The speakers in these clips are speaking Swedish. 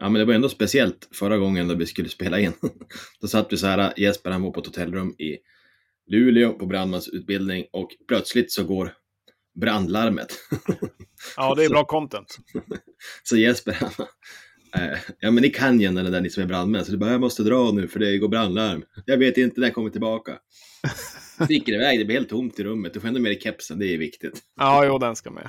Ja, men det var ändå speciellt förra gången då vi skulle spela in. Då satt vi så här, Jesper han var på ett hotellrum i Luleå på brandmansutbildning och plötsligt så går brandlarmet. Ja, det är bra content. Så Jesper, han eh, ja men ni kan ju den där ni som är brandmän, så du bara, jag måste dra nu för det går brandlarm. Jag vet inte när jag kommer tillbaka. Sticker iväg, det blir helt tomt i rummet. Du får ändå med dig kepsen, det är viktigt. Ja, jo, den ska med.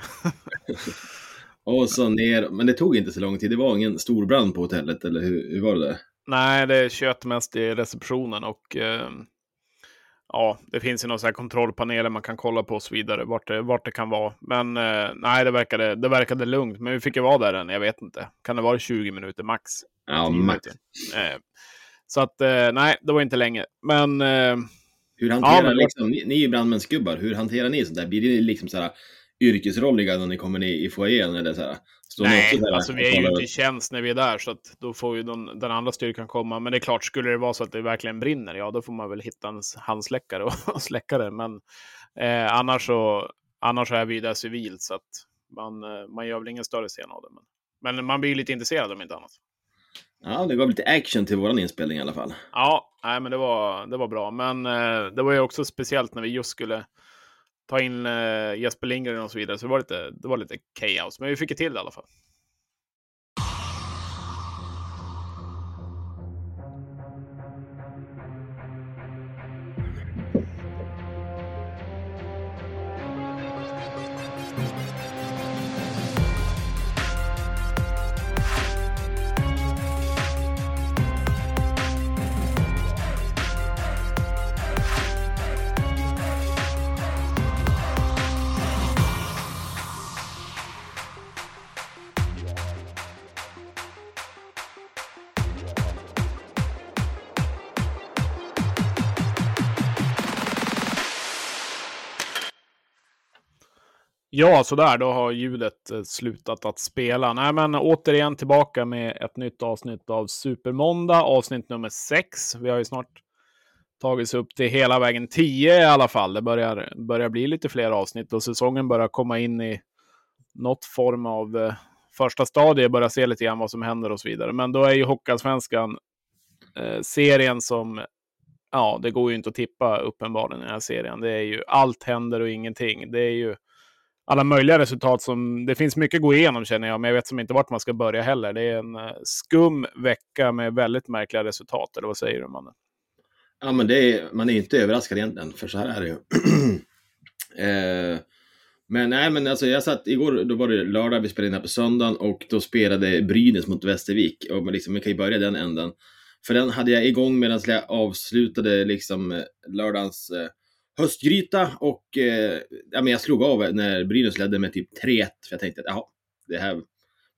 Och så ner, men det tog inte så lång tid. Det var ingen stor brand på hotellet, eller hur, hur var det? Nej, det tjöt mest i receptionen och eh, ja, det finns ju några så här kontrollpaneler man kan kolla på och så vidare, vart det, vart det kan vara. Men eh, nej, det verkade, det verkade lugnt. Men vi fick ju vara där än, jag vet inte. Kan det vara 20 minuter max? Ja, 10 max. Eh, så att eh, nej, det var inte länge. Men eh, Hur hanterar men- liksom, ni, ni är ju brandmänsgubbar, hur hanterar ni sånt där? Blir det liksom så här yrkesrolliga när ni kommer ner i foajén eller så här? Står ni Nej, så här alltså vi är ju inte i tjänst när vi är där, så att då får ju den, den andra styrkan komma. Men det är klart, skulle det vara så att det verkligen brinner, ja, då får man väl hitta en handsläckare och, och släcka det. Men eh, annars, så, annars är vi där civilt, så att man, eh, man gör väl ingen större scen av det. Men, men man blir ju lite intresserad om inte annat. Ja, det gav lite action till våran inspelning i alla fall. Ja, nej, men det var, det var bra. Men eh, det var ju också speciellt när vi just skulle ta in eh, Jesper Lindgren och så vidare. Så det var lite, det var lite kaos. Men vi fick det till det i alla fall. Ja, sådär, då har ljudet eh, slutat att spela. Nej, men återigen tillbaka med ett nytt avsnitt av Supermåndag, avsnitt nummer sex. Vi har ju snart tagit sig upp till hela vägen 10 i alla fall. Det börjar, börjar bli lite fler avsnitt och säsongen börjar komma in i något form av eh, första stadie, börjar se lite grann vad som händer och så vidare. Men då är ju Hockeyallsvenskan eh, serien som ja, det går ju inte att tippa uppenbarligen i den här serien. Det är ju allt händer och ingenting. Det är ju alla möjliga resultat som... Det finns mycket att gå igenom känner jag, men jag vet som inte vart man ska börja heller. Det är en eh, skum vecka med väldigt märkliga resultat, eller vad säger du, mannen? Ja, men det är, man är inte överraskad egentligen, för så här är det ju. eh, men nej, men alltså jag satt igår, då var det lördag, vi spelade in här på söndagen och då spelade Brynäs mot Västervik. Och man liksom, vi kan ju börja den änden. För den hade jag igång medan jag avslutade liksom lördagens eh, höstgryta och eh, ja, men jag slog av när Brynäs ledde med typ 3-1. För jag tänkte att jaha, det här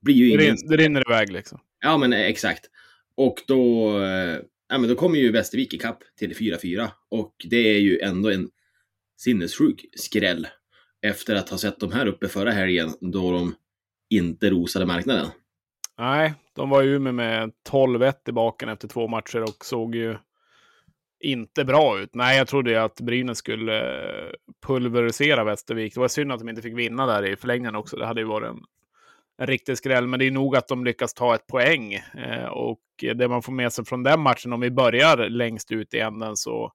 blir ju Det, ingen det rinner iväg liksom. Ja, men eh, exakt. Och då, eh, ja, men då kommer ju Västervik ikapp till 4-4. Och det är ju ändå en sinnessjuk skräll. Efter att ha sett de här uppe förra helgen då de inte rosade marknaden. Nej, de var ju med med 12-1 i baken efter två matcher och såg ju inte bra ut. Nej, jag trodde ju att Brynäs skulle eh, pulverisera Västervik. Det var synd att de inte fick vinna där i förlängningen också. Det hade ju varit en, en riktig skräll, men det är nog att de lyckas ta ett poäng. Eh, och det man får med sig från den matchen, om vi börjar längst ut i änden, så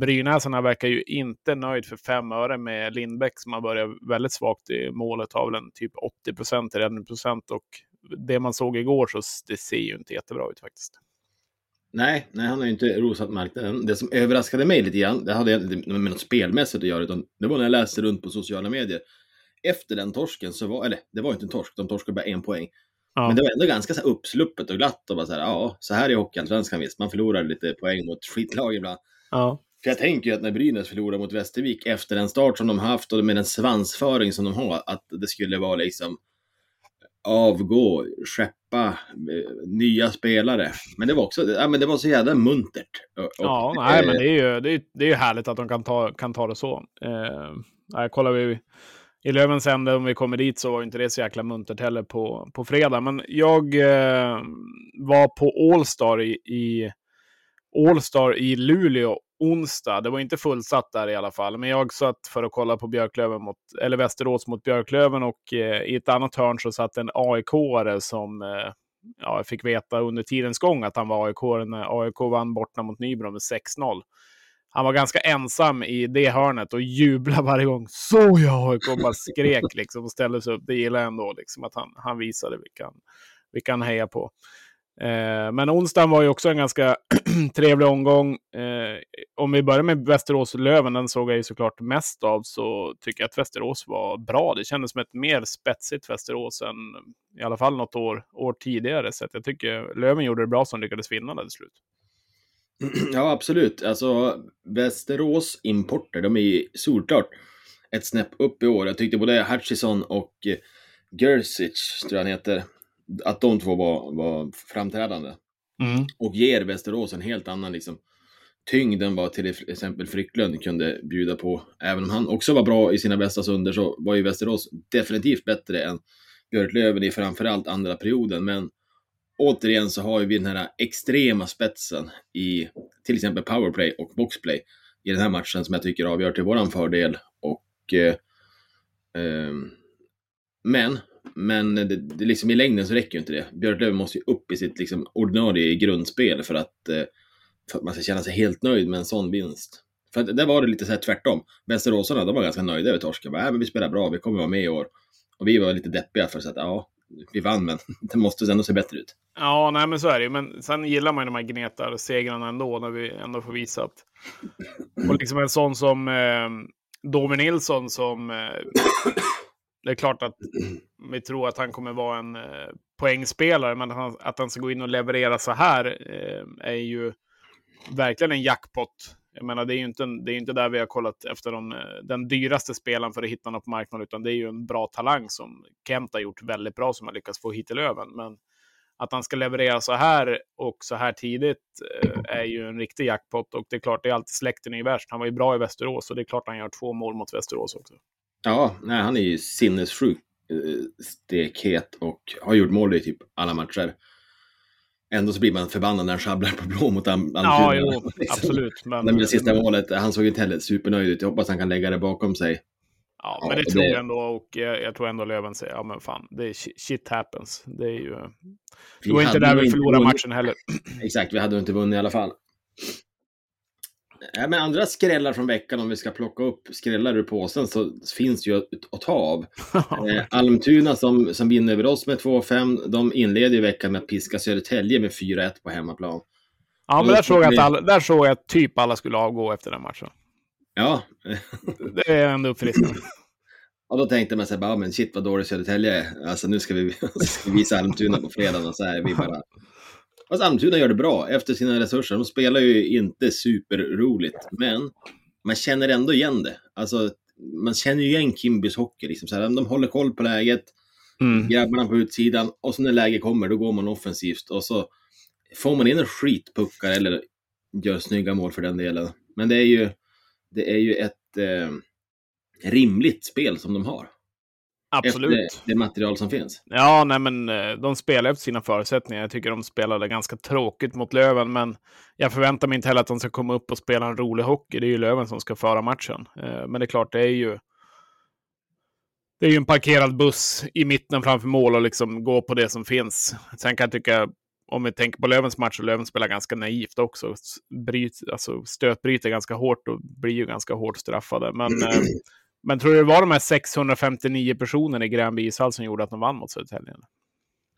Brynäsarna verkar ju inte nöjd för fem öre med Lindbäck som har börjat väldigt svagt i målet, har väl en typ 80 procent, procent och det man såg igår så det ser ju inte jättebra ut faktiskt. Nej, nej, han har ju inte rosat marknaden. Det som överraskade mig lite grann, det hade inte med något spelmässigt att göra, utan det var när jag läste runt på sociala medier. Efter den torsken så var, eller det var inte en torsk, de torskade bara en poäng. Ja. Men det var ändå ganska så uppsluppet och glatt och bara så här, ja, så här är Hockeyallsvenskan visst. Man förlorar lite poäng mot skitlag ibland. Ja. För jag tänker ju att när Brynäs förlorar mot Västervik efter den start som de haft och med den svansföring som de har, att det skulle vara liksom avgå, skeppa eh, nya spelare. Men det var också, ja men det var så jävla muntert. Och, och, Ja, nej, eh, men det är ju det är, det är härligt att de kan ta, kan ta det så. Eh, nej, kollar vi i Lövens ände, om vi kommer dit, så var inte det så jäkla muntert heller på, på fredag. Men jag eh, var på Allstar i, i Allstar i Luleå onsdag. Det var inte fullsatt där i alla fall, men jag satt för att kolla på Björklöven mot, eller Västerås mot Björklöven och eh, i ett annat hörn så satt en AIK-are som eh, ja, jag fick veta under tidens gång att han var AIK när AIK vann borta mot Nybro med 6-0. Han var ganska ensam i det hörnet och jublade varje gång. Så ja, AIK bara skrek liksom och ställde sig upp. Det gillar jag ändå, liksom, att han, han visade vilka, vilka han hejar på. Eh, men onsdagen var ju också en ganska trevlig omgång. Eh, om vi börjar med Västerås-Löven, den såg jag ju såklart mest av, så tycker jag att Västerås var bra. Det kändes som ett mer spetsigt Västerås än i alla fall något år, år tidigare. Så jag tycker Löven gjorde det bra som lyckades vinna det till slut. Ja, absolut. Alltså, Västerås importer, de är ju solklart ett snäpp upp i år. Jag tyckte både Hutchison och Gersic, tror jag han heter, att de två var, var framträdande. Mm. Och ger Västerås en helt annan liksom, tyngd än vad till exempel Frycklund kunde bjuda på. Även om han också var bra i sina bästa stunder så var ju Västerås definitivt bättre än Björklöven i framförallt andra perioden. Men återigen så har vi den här extrema spetsen i till exempel powerplay och boxplay i den här matchen som jag tycker avgör till våran fördel. Och, eh, eh, men men det, det liksom i längden så räcker ju inte det. Björklöven måste ju upp i sitt liksom ordinarie grundspel för att, eh, för att man ska känna sig helt nöjd med en sån vinst. För där var det lite så här tvärtom. Västeråsarna, de var ganska nöjda över torsken. Äh, men vi spelar bra, vi kommer vara med i år. Och vi var lite deppiga för att ja, vi vann, men det måste ändå se bättre ut. Ja, nej men så är det ju. Men sen gillar man ju de här gnetar-segrarna ändå, när vi ändå får visa att... Och liksom en sån som eh, Domen Nilsson som... Eh, det är klart att vi tror att han kommer vara en eh, poängspelare, men att han, att han ska gå in och leverera så här eh, är ju verkligen en jackpot. Jag menar, det är ju inte, det är inte där vi har kollat efter de, eh, den dyraste spelaren för att hitta något på marknaden, utan det är ju en bra talang som Kent har gjort väldigt bra, som har lyckats få hit till Löven. Men att han ska leverera så här och så här tidigt eh, är ju en riktig jackpot. Och det är klart, det är alltid släkten i värst. Han var ju bra i Västerås och det är klart han gör två mål mot Västerås också. Ja, nej, han är ju sinnessjuk eh, stekhet och har gjort mål i typ alla matcher. Ändå så blir man förbannad när han sjabblar på blå mot Almtuna. Ja, jo, liksom. absolut. Men, men det sista målet, han såg inte heller supernöjd ut. Jag hoppas han kan lägga det bakom sig. Ja, men det tror jag ändå och jag, jag tror ändå Löven säger, ja men fan, det är shit happens. Det är ju... Det var inte där vi förlorade matchen heller. Exakt, vi hade inte vunnit i alla fall. Ja, men andra skrällar från veckan, om vi ska plocka upp skrällar ur påsen, så finns ju att ta av. eh, Almtuna som, som vinner över oss med 2-5, de inleder ju veckan med att piska Södertälje med 4-1 på hemmaplan. Ja, men där såg, jag att alla, där såg jag att typ alla skulle avgå efter den matchen. Ja. det är ändå uppfriskande. Och då tänkte man sig bara, men shit vad dålig Södertälje är. Alltså nu ska vi, ska vi visa Almtuna på fredagen och så här vi bara Fast Almtuna gör det bra efter sina resurser. De spelar ju inte superroligt, men man känner ändå igen det. Alltså, man känner ju igen Kimbys hockey. Liksom. Så här, de håller koll på läget, mm. grabbarna på utsidan, och så när läget kommer, då går man offensivt. Och så får man in en skitpuckar eller gör snygga mål för den delen. Men det är ju, det är ju ett eh, rimligt spel som de har. Absolut. Efter det material som finns. Ja, nej, men eh, de spelar efter sina förutsättningar. Jag tycker de spelade ganska tråkigt mot Löven, men jag förväntar mig inte heller att de ska komma upp och spela en rolig hockey. Det är ju Löven som ska föra matchen. Eh, men det är klart, det är ju det är ju en parkerad buss i mitten framför mål och liksom gå på det som finns. Sen kan jag tycka, om vi tänker på Lövens match, så Löven spelar ganska naivt också. Bryt, alltså stötbryter ganska hårt och blir ju ganska hårt straffade. Men eh, Men tror du det var de här 659 personerna i Gränby ishall som gjorde att de vann mot Södertälje?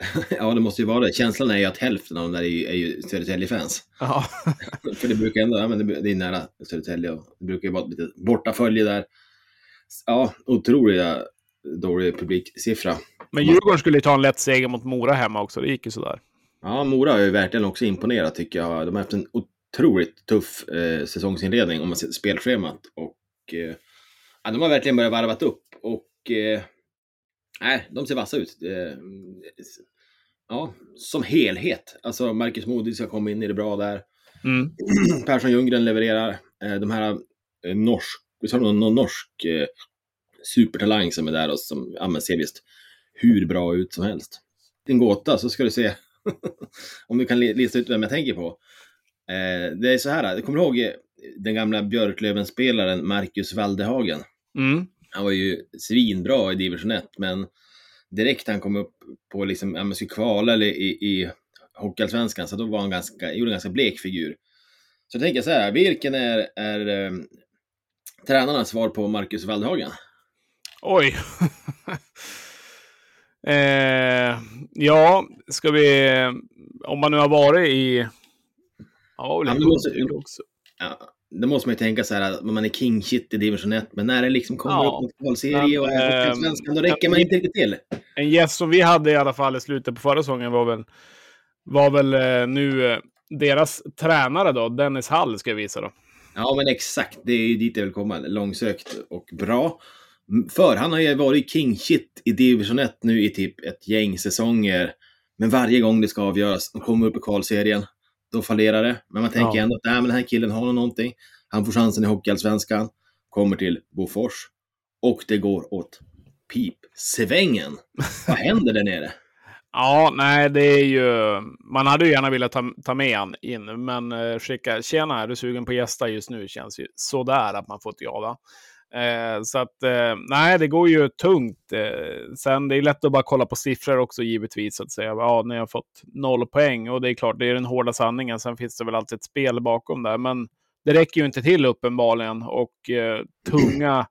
ja, det måste ju vara det. Känslan är ju att hälften av de där är ju, är ju Södertälje-fans. Ja. För det brukar ändå, ja, men det, det är nära Södertälje och det brukar ju vara lite bortafölje där. Ja, otroliga dålig publiksiffra. Men Djurgården skulle ju ta en lätt seger mot Mora hemma också, det gick ju sådär. Ja, Mora har ju verkligen också imponerat tycker jag. De har haft en otroligt tuff eh, säsongsinledning om man ser spelschemat. Och eh, Ja, de har verkligen börjat varvat upp och eh, nej, de ser vassa ut. Eh, ja, som helhet. Alltså Marcus Modig ska komma in i det bra där. Mm. Persson Ljunggren levererar. Eh, de här eh, norsk, vi har någon, någon norsk eh, supertalang som är där och som ja, ser visst hur bra ut som helst. Din gåta så ska du se om du kan lista ut vem jag tänker på. Eh, det är så här, kommer du ihåg eh, den gamla Björklöven-spelaren Marcus Waldehagen? Mm. Han var ju svinbra i division 1, men direkt han kom upp på liksom, ja skulle kvala eller i, i Hockeyallsvenskan, så då var han ganska, gjorde en ganska blek figur. Så jag tänker så här, vilken är, är um, tränarnas svar på Marcus Waldhagen? Oj. eh, ja, ska vi... Om man nu har varit i... Ja, ja, måste, också. Ja, det måste man ju tänka så här, att man är king shit i division 1, men när det liksom kommer ja, upp mot kvalserie och äh, svenskan, då räcker man inte riktigt till. En gäst som vi hade i alla fall i slutet på förra säsongen var väl, var väl eh, nu eh, deras tränare då, Dennis Hall ska jag visa då. Ja, men exakt. Det är ju dit jag vill komma. Långsökt och bra. För han har ju varit king shit i division 1 nu i typ ett gäng säsonger. Men varje gång det ska avgöras, de kommer upp i kvalserien, då fallerar det. Men man tänker ja. ändå att men den här killen har någonting. Han får chansen i Hockeyallsvenskan, kommer till Bofors och det går åt pipsvängen. Vad händer där nere? Ja, nej, det är ju... Man hade ju gärna velat ta, ta med han in, men eh, skicka “Tjena, är du sugen på gästa just nu?” känns ju sådär att man får ett ja. Då. Eh, så att, eh, nej, det går ju tungt. Eh, sen det är lätt att bara kolla på siffror också givetvis, så att säga. Ja, ni har fått noll poäng och det är klart, det är den hårda sanningen. Sen finns det väl alltid ett spel bakom där, men det räcker ju inte till uppenbarligen och eh, tunga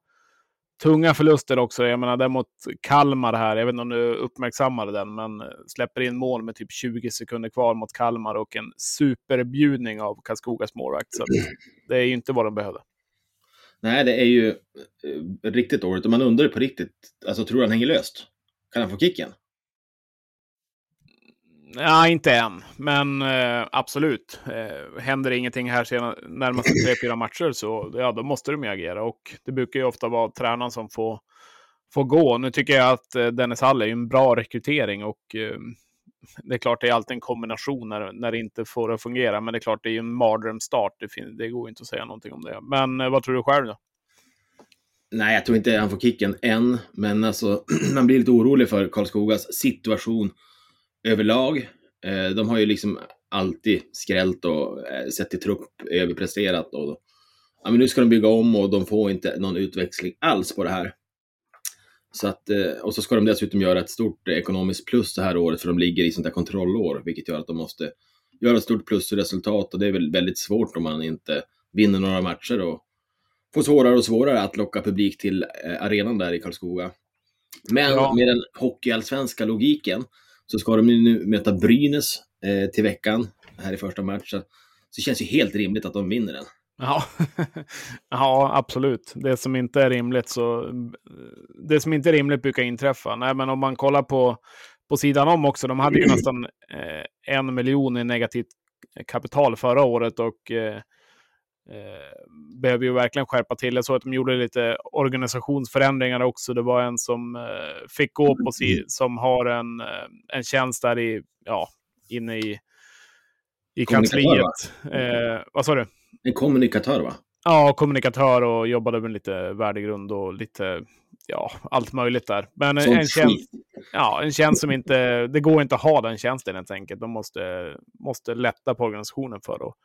tunga förluster också. Jag menar, däremot Kalmar här, jag vet inte om du uppmärksammade den, men eh, släpper in mål med typ 20 sekunder kvar mot Kalmar och en superbjudning av Karlskogas målvakt. Så det är ju inte vad de behöver. Nej, det är ju eh, riktigt dåligt. Och man undrar på riktigt, alltså tror du han hänger löst? Kan han få kicken? Nej, inte än, men eh, absolut. Eh, händer ingenting här närmaste tre, fyra matcher så ja, då måste de ju agera. Och det brukar ju ofta vara tränaren som får, får gå. Nu tycker jag att eh, Dennis Hall är en bra rekrytering och eh, det är klart det är alltid en kombination när, när det inte får att fungera. Men det är klart det är ju en mardrömsstart. Det, det går inte att säga någonting om det. Men eh, vad tror du själv då? Nej, jag tror inte han får kicken än, men alltså man blir lite orolig för Karlskogas situation överlag. Eh, de har ju liksom alltid skrällt och eh, sett till trupp överpresterat. Och, ja, men nu ska de bygga om och de får inte någon utväxling alls på det här. Så att, eh, och så ska de dessutom göra ett stort ekonomiskt plus det här året för de ligger i sånt där kontrollår, vilket gör att de måste göra ett stort plusresultat och det är väl väldigt svårt om man inte vinner några matcher och får svårare och svårare att locka publik till arenan där i Karlskoga. Men ja. med den hockeyallsvenska logiken så ska de nu möta Brynäs eh, till veckan, här i första matchen. Så det känns ju helt rimligt att de vinner den. Ja, ja absolut. Det som inte är rimligt så... Det som inte är rimligt brukar inträffa. Nej, men om man kollar på, på sidan om också. De hade ju nästan eh, en miljon i negativt kapital förra året och eh, Eh, behöver ju verkligen skärpa till. Jag såg att de gjorde lite organisationsförändringar också. Det var en som eh, fick gå på si som har en, eh, en tjänst där i, ja, inne i, i kansliet. Eh, vad sa du? En kommunikatör va? Ja, kommunikatör och jobbade med lite värdegrund och lite, ja, allt möjligt där. Men en, en tjänst, ja, en tjänst som inte, det går inte att ha den tjänsten helt enkelt. De måste, måste lätta på organisationen för att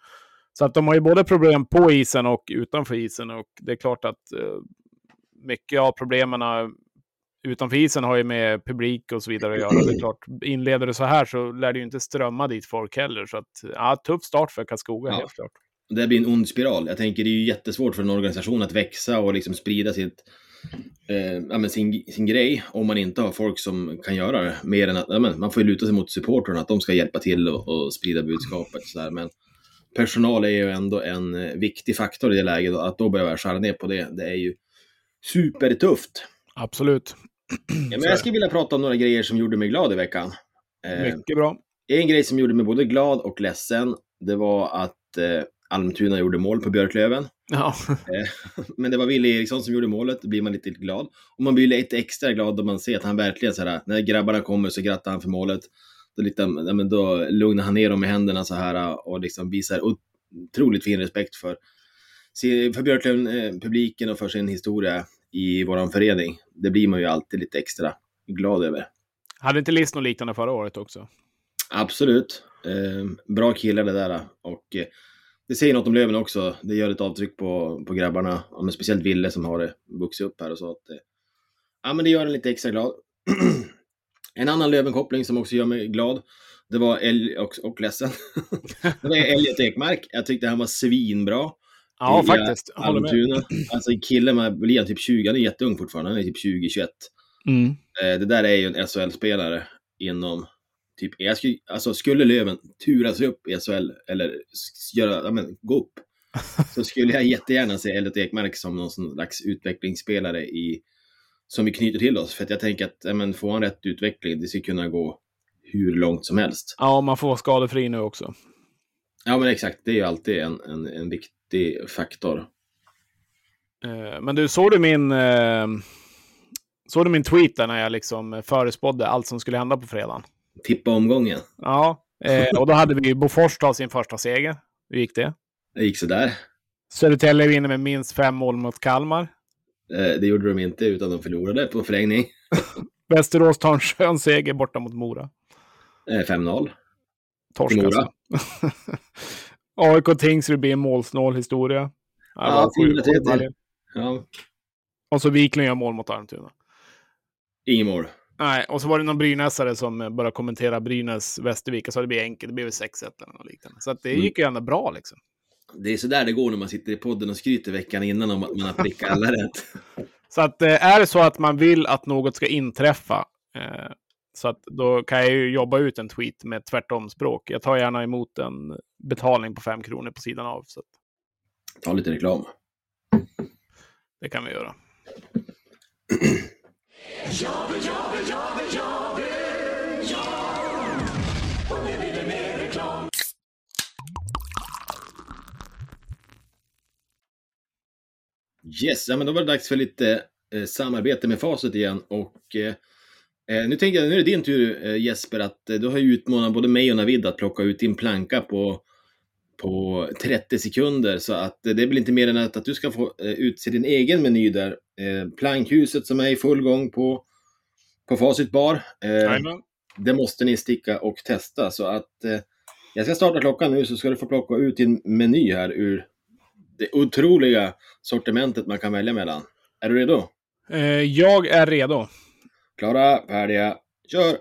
så att de har ju både problem på isen och utanför isen. Och det är klart att eh, mycket av problemen utanför isen har ju med publik och så vidare att göra. Det är klart, inleder du så här så lär det ju inte strömma dit folk heller. Så att, ja, tuff start för Karlskoga, ja. helt klart. Det blir en ond spiral. Jag tänker det är ju jättesvårt för en organisation att växa och liksom sprida sitt, eh, ja, sin, sin grej om man inte har folk som kan göra det. Mer än att, ja, man får ju luta sig mot supportrarna, att de ska hjälpa till och, och sprida budskapet. Så där. Men personal är ju ändå en eh, viktig faktor i det läget. Att då börja skära ner på det, det är ju supertufft. Absolut. Ja, men jag skulle vilja prata om några grejer som gjorde mig glad i veckan. Eh, Mycket bra. En grej som gjorde mig både glad och ledsen, det var att eh, Almtuna gjorde mål på Björklöven. Ja. Eh, men det var Wille Eriksson som gjorde målet, då blir man lite glad. Och man blir lite extra glad då man ser att han verkligen så här, när grabbarna kommer så grattar han för målet då, men då lugnar han ner dem med händerna så här och liksom visar otroligt fin respekt för, för Björklöven-publiken och för sin historia i vår förening. Det blir man ju alltid lite extra glad över. Hade inte List något liknande förra året också? Absolut. Eh, bra killar det där. Och eh, det säger något om Löven också. Det gör ett avtryck på, på grabbarna. Ja, men speciellt Ville som har det vuxit upp här och så. Att, eh, ja, men det gör en lite extra glad. En annan Löven-koppling som också gör mig glad, det var El och, och ledsen. det var Elliot Ekmark. Jag tyckte han var svinbra. Ja, i faktiskt. Jag håller med. Alltså killen med, blir typ 20, han är jätteung fortfarande, han är typ 20-21. Mm. Eh, det där är ju en SHL-spelare inom typ, jag skulle, alltså skulle Löven turas upp i SHL eller göra, ja, men, gå upp, så skulle jag jättegärna se Elliot Ekmark som någon slags utvecklingsspelare i, som vi knyter till oss. För att jag tänker att, ja, men, får han rätt utveckling, det ska kunna gå hur långt som helst. Ja, man får vara skadefri nu också. Ja, men exakt, det är ju alltid en, en, en viktig faktor. Eh, Men du, såg du min... eh, Såg du min tweet där när jag liksom förespådde allt som skulle hända på fredagen? Tippa omgången. Ja, eh, och då hade vi Bofors ta sin första seger. Hur gick det? Det gick sådär. Södertälje vinner med minst fem mål mot Kalmar. Eh, det gjorde de inte, utan de förlorade på förlängning. Västerås tar en skön seger borta mot Mora. Eh, 5-0. Torsk alltså. AIK Tingsryd blir en målsnål historia. Ja, var sju- 4-3 till. sju baljor. Ja, Och så Wiklund gör mål mot Almtuna. inget mål. Nej, och så var det någon brynäsare som eh, började kommentera Brynäs Västervik och sa det blir enkelt, det blir väl 6-1 eller något liknande. Så att det Mm. gick ju ändå bra liksom. Det är sådär det går när man sitter i podden och skryter veckan innan om att man har prickat alla rätt. Så att eh, är det så att man vill att något ska inträffa, eh, så att då kan jag ju jobba ut en tweet med tvärtomspråk. Jag tar gärna emot en betalning på 5 kronor på sidan av. Så att Ta lite reklam. det kan vi göra. Yes, ja, men då var det dags för lite eh, samarbete med Facit igen. Och eh, eh, nu tänker jag, nu är det din tur eh, Jesper, att eh, du har ju utmanat både mig och Navid att plocka ut din planka på, på 30 sekunder. Så att eh, det blir inte mer än att, att du ska få eh, utse din egen meny där. Eh, plankhuset som är i full gång på, på Facit bar. Eh, det måste ni sticka och testa. Så att eh, jag ska starta klockan nu så ska du få plocka ut din meny här ur det otroliga sortimentet man kan välja mellan. Är du redo? Jag är redo. Klara, färdiga, kör!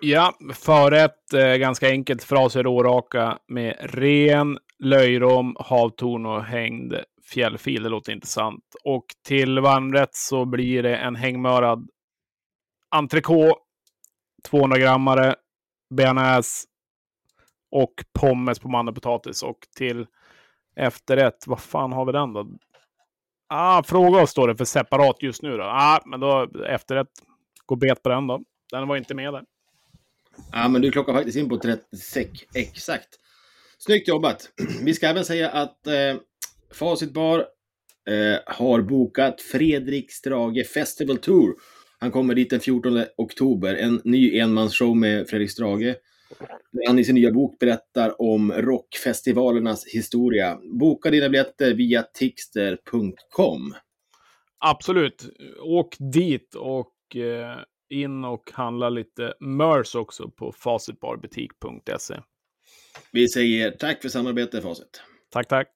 Ja, förrätt eh, ganska enkelt fraser råraka med ren löjrom, havtorn och hängd fjällfil. Det låter intressant. Och till varmrätt så blir det en hängmörad entrecote, 200 grammare, bearnaise och pommes på mandelpotatis. Och till efterrätt, vad fan har vi den då? Ah, fråga oss står det för separat just nu då. Ah, men då efterrätt, gå bet på den då. Den var inte med där. Ja, men du klockar faktiskt in på 36 exakt. Snyggt jobbat! Vi ska även säga att eh, Facit Bar eh, har bokat Fredrik Strage Festival Tour. Han kommer dit den 14 oktober. En ny enmansshow med Fredrik Strage. Han i sin nya bok berättar om rockfestivalernas historia. Boka dina biljetter via tixter.com. Absolut. Åk dit och eh, in och handla lite mörs också på facitbarbutik.se. Vi säger tack för samarbetet Facit. Tack, tack.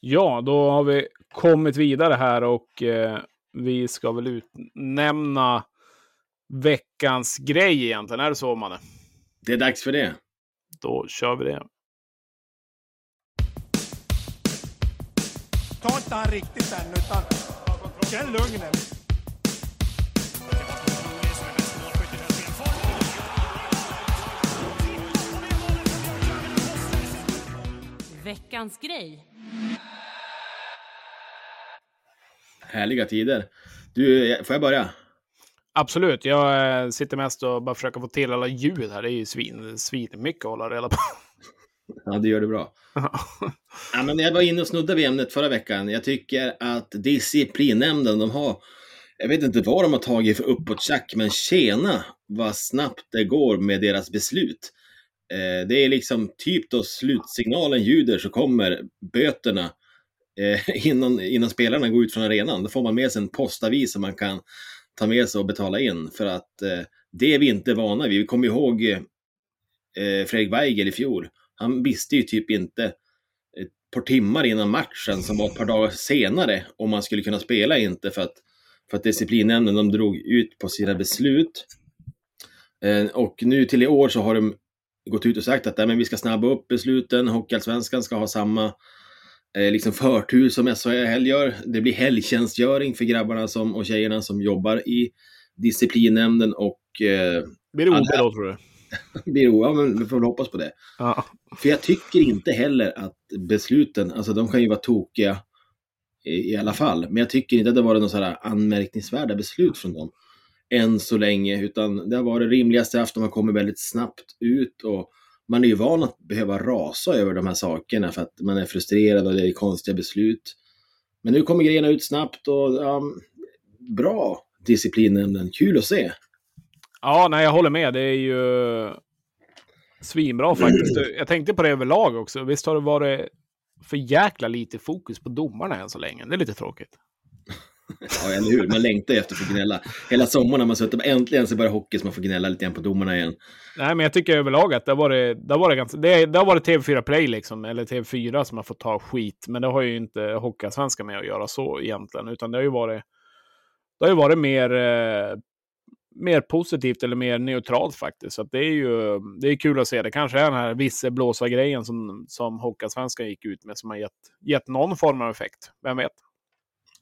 Ja, då har vi kommit vidare här och eh, vi ska väl utnämna veckans grej egentligen. Är det så, Manne? Det är dags för det. Då kör vi det. Ta inte han riktigt än, utan känn lugnet. Veckans grej. Härliga tider. Du, får jag börja? Absolut. Jag eh, sitter mest och bara försöker få till alla ljud här. Det är ju svin, svin mycket att hålla reda på. Ja, det gör det bra. Ja, men jag var inne och snuddade vid ämnet förra veckan. Jag tycker att disciplinnämnden, de har, jag vet inte vad de har tagit för uppåttjack, men tjena vad snabbt det går med deras beslut. Eh, det är liksom typ då slutsignalen ljuder så kommer böterna eh, innan, innan spelarna går ut från arenan. Då får man med sig en postavis som man kan ta med sig och betala in för att eh, det är vi inte vana vid. Vi kommer ihåg eh, Fredrik Weigel i fjol. han visste ju typ inte ett par timmar innan matchen, som var ett par dagar senare, om man skulle kunna spela inte för att, för att disciplinnämnden de drog ut på sina beslut. Eh, och nu till i år så har de gått ut och sagt att nej, men vi ska snabba upp besluten. Hockeyallsvenskan ska ha samma eh, liksom förtur som SHL gör. Det blir helgtjänstgöring för grabbarna som, och tjejerna som jobbar i disciplinnämnden och... Eh, Blir det OB då, tror du? blir ja, men vi får väl hoppas på det. Ja. För jag tycker inte heller att besluten, alltså de kan ju vara tokiga i, i alla fall, men jag tycker inte att det varit några anmärkningsvärda beslut från dem än så länge, utan det har varit rimliga straff, de har kommit väldigt snabbt ut och man är ju van att behöva rasa över de här sakerna för att man är frustrerad och det är konstiga beslut. Men nu kommer grejerna ut snabbt och ja, bra disciplinen, kul att se. Ja, nej, jag håller med. Det är ju svinbra faktiskt. Jag tänkte på det överlag också. Visst har det varit för jäkla lite fokus på domarna än så länge. Det är lite tråkigt. Ja, eller hur? Man längtar ju efter att få gnälla. Hela sommaren har man suttit och äntligen så börjar hockey så man får gnälla lite grann på domarna igen. Nej, men jag tycker överlag att det har varit, det har varit, ganska, det, det har varit TV4 Play liksom, eller TV4 som har fått ta skit. Men det har ju inte Hockeyallsvenskan med att göra så egentligen, utan det har ju varit, det har ju varit mer, eh, mer positivt eller mer neutralt faktiskt. Så det är ju det är kul att se. Det kanske är den här visselblåsa-grejen som, som Hockeyallsvenskan gick ut med som har gett, gett någon form av effekt. Vem vet?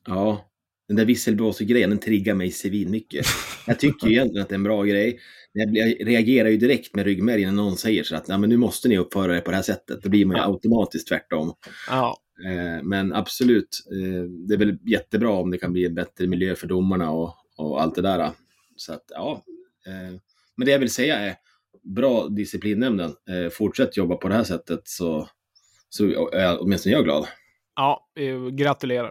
Ja, den där visselblåsargrejen, den triggar mig svinmycket. Jag tycker ju egentligen att det är en bra grej. Jag reagerar ju direkt med ryggmärgen när någon säger så att Nej, men nu måste ni uppföra er på det här sättet. Då blir man ju Ja. automatiskt tvärtom. Ja, Eh, Men absolut, eh, det är väl jättebra om det kan bli en bättre miljö för domarna och, och allt det där. Så att, ja. eh, Men det jag vill säga är, bra disciplinnämnden. Fortsätt jobba på det här sättet så, så är åtminstone jag glad. ja gratulerar.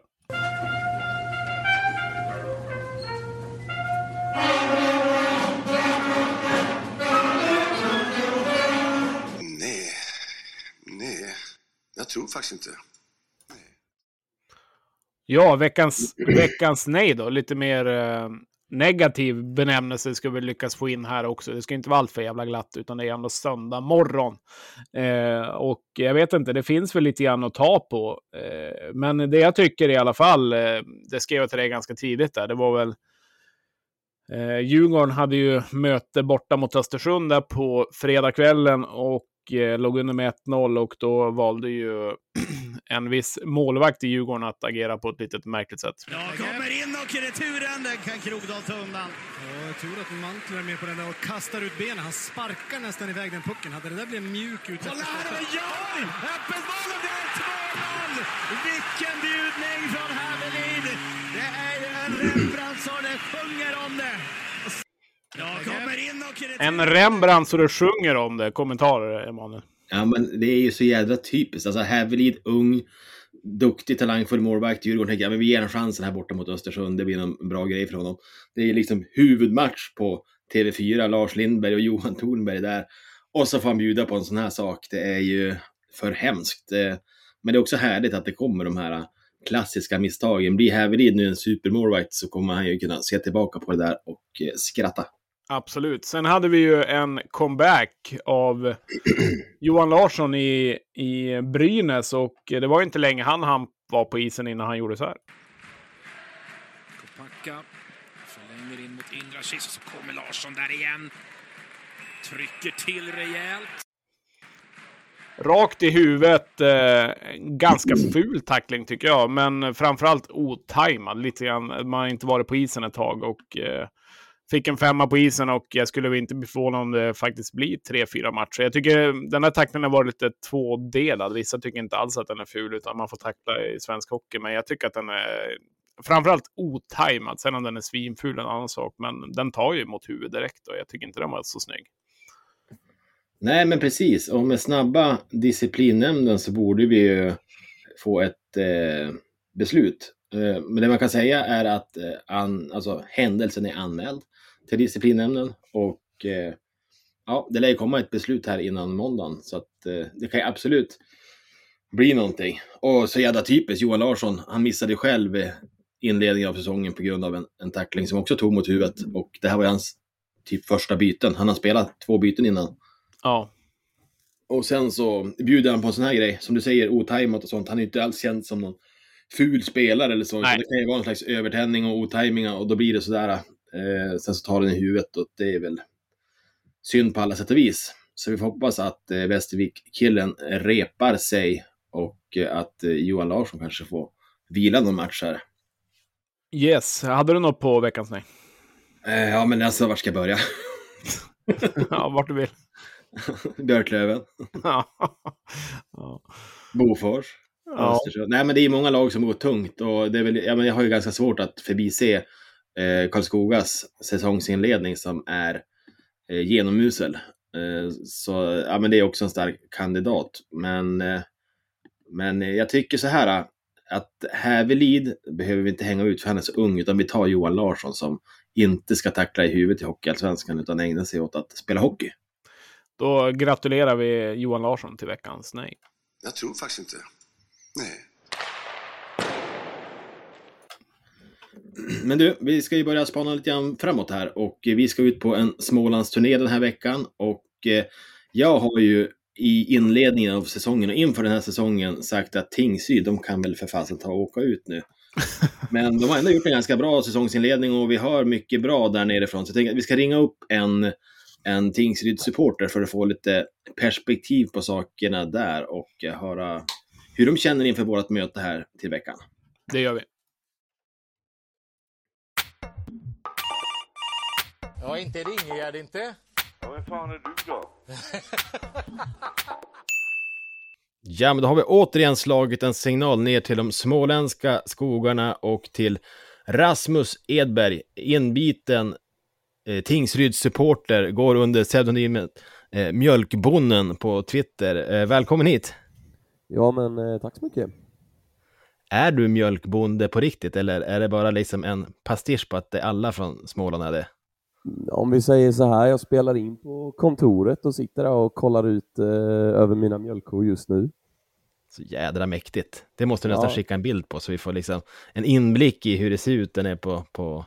Jag tror faktiskt inte. Ja, veckans, veckans nej då. Lite mer eh, negativ benämnelse ska vi lyckas få in här också. Det ska inte vara allt för jävla glatt, utan det är ändå söndag morgon. Eh, och jag vet inte, det finns väl lite grann att ta på. Eh, men det jag tycker i alla fall, eh, det skrev jag till dig ganska tidigt där, det var väl Eh, Djurgården hade ju möte borta mot Östersund där på fredagskvällen och eh, låg under med 1-0 och då valde ju en viss målvakt i Djurgården att agera på ett litet märkligt sätt. Ja, kommer in och returen, den kan Krogdahl ta undan. Ja, tur att Mantler är med på den där och kastar ut benen. Han sparkar nästan iväg den pucken. Hade det där blivit mjuk ut Kolla här, och gör! Öppet mål och det är 2-0! Vilken bjudning från Havelin! Det är ju en Rembrandt så det sjunger om det. Ja, kommer in och returen. En Rembrandt så det sjunger om det. Kommentarer, Emanuel. Ja, men det är ju så jädra typiskt. Alltså Hävelid, ung, duktig, talangfull målvakt. Djurgården tänker ja, men vi ger honom chansen här borta mot Östersund. Det blir en bra grej för honom. Det är liksom huvudmatch på TV4. Lars Lindberg och Johan Thornberg där. Och så får han bjuda på en sån här sak. Det är ju för hemskt. Men det är också härligt att det kommer de här klassiska misstagen. Blir Hävelid nu en supermålvakt så kommer han ju kunna se tillbaka på det där och eh, skratta. Absolut. Sen hade vi ju en comeback av Johan Larsson i, i Brynäs och det var ju inte länge han, han var på isen innan han gjorde så här. Kopacka förlänger in mot Indracic och så kommer Larsson där igen. Trycker till rejält. Rakt i huvudet. Eh, ganska ful tackling tycker jag, men framförallt otajmad. Lite grann. Man har inte varit på isen ett tag och eh, fick en femma på isen och jag skulle inte bli förvånad om det faktiskt blir tre, fyra matcher. Jag tycker den här tacklingen har varit lite tvådelad. Vissa tycker inte alls att den är ful, utan man får tackla i svensk hockey. Men jag tycker att den är framförallt otajmad. Sen om den är svinful är en annan sak, men den tar ju mot huvudet direkt och jag tycker inte den var så snygg. Nej, men precis. Och med snabba disciplinnämnden så borde vi ju få ett eh, beslut. Eh, men det man kan säga är att eh, an, alltså, händelsen är anmäld till disciplinnämnden och eh, ja, det lär ju komma ett beslut här innan måndagen så att eh, det kan ju absolut bli någonting. Och så jävla typiskt, Johan Larsson, han missade själv eh, inledningen av säsongen på grund av en, en tackling som också tog mot huvudet och det här var ju hans typ första byten. Han har spelat två byten innan. Ja, Och sen så bjuder han på en sån här grej, som du säger, otajmat och sånt. Han är ju inte alls känd som någon ful spelare eller så. Nej. Det kan ju vara en slags övertändning och otajmingar och då blir det sådär. Eh, sen så tar den i huvudet och det är väl synd på alla sätt och vis. Så vi får hoppas att eh, Västervik-killen repar sig och eh, att eh, Johan Larsson kanske får vila någon match här. Yes, hade du något på veckans nej? Eh, ja, men alltså, vart ska jag börja? ja, vart du vill. Björklöven, ja. Bofors, Ja. Nej, men det är många lag som går tungt och det är väl, ja, men jag har ju ganska svårt att förbise eh, Karlskogas säsongsinledning som är eh, genomusel. Eh, så ja, men det är också en stark kandidat. Men, eh, men jag tycker så här att Hävelid behöver vi inte hänga ut för han är så ung, utan vi tar Johan Larsson som inte ska tackla i huvudet i Hockeyallsvenskan utan ägna sig åt att spela hockey. Då gratulerar vi Johan Larsson till veckans nej. Jag tror faktiskt inte. Nej. Men du, vi ska ju börja spana lite grann framåt här och vi ska ut på en Smålandsturné den här veckan och eh, jag har ju i inledningen av säsongen och inför den här säsongen sagt att Tingsryd, de kan väl för fasen ta och åka ut nu. Men de har ändå gjort en ganska bra säsongsinledning och vi hör mycket bra där nerifrån. Så jag tänker att vi ska ringa upp en, en Tingsryd-supporter för att få lite perspektiv på sakerna där och eh, höra hur de känner inför vårt möte här till veckan. Det gör vi. Ja, inte Ringegärd inte. Ja, vem fan är du då? Ja, men då har vi återigen slagit en signal ner till de småländska skogarna och till Rasmus Edberg, inbiten eh, Tingsryds-supporter, går under pseudonymet eh, Mjölkbonnen på Twitter. Eh, välkommen hit! Ja, men eh, tack så mycket. Är du mjölkbonde på riktigt eller är det bara liksom en pastisch på att det är alla från Småland är det? Om vi säger så här, jag spelar in på kontoret och sitter där och kollar ut eh, över mina mjölkkor just nu. Så jädra mäktigt. Det måste du nästan Ja. skicka en bild på så vi får liksom en inblick i hur det ser ut där nere på, på,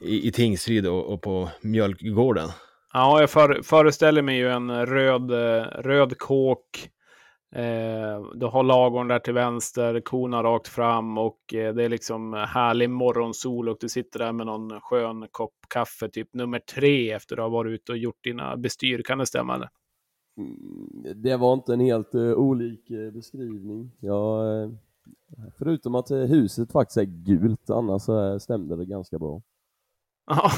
i, i Tingsryd och, och på mjölkgården. Ja, jag för, föreställer mig ju en röd, eh, röd kåk. Eh, du har lagorn där till vänster, korna rakt fram och eh, det är liksom härlig morgonsol och du sitter där med någon skön kopp kaffe, typ nummer tre efter du har varit ute och gjort dina bestyr. Kan det stämma? Eller? Mm, Det var inte en helt eh, olik eh, beskrivning. Jag, eh, förutom att huset faktiskt är gult, annars stämde det ganska bra. Ja,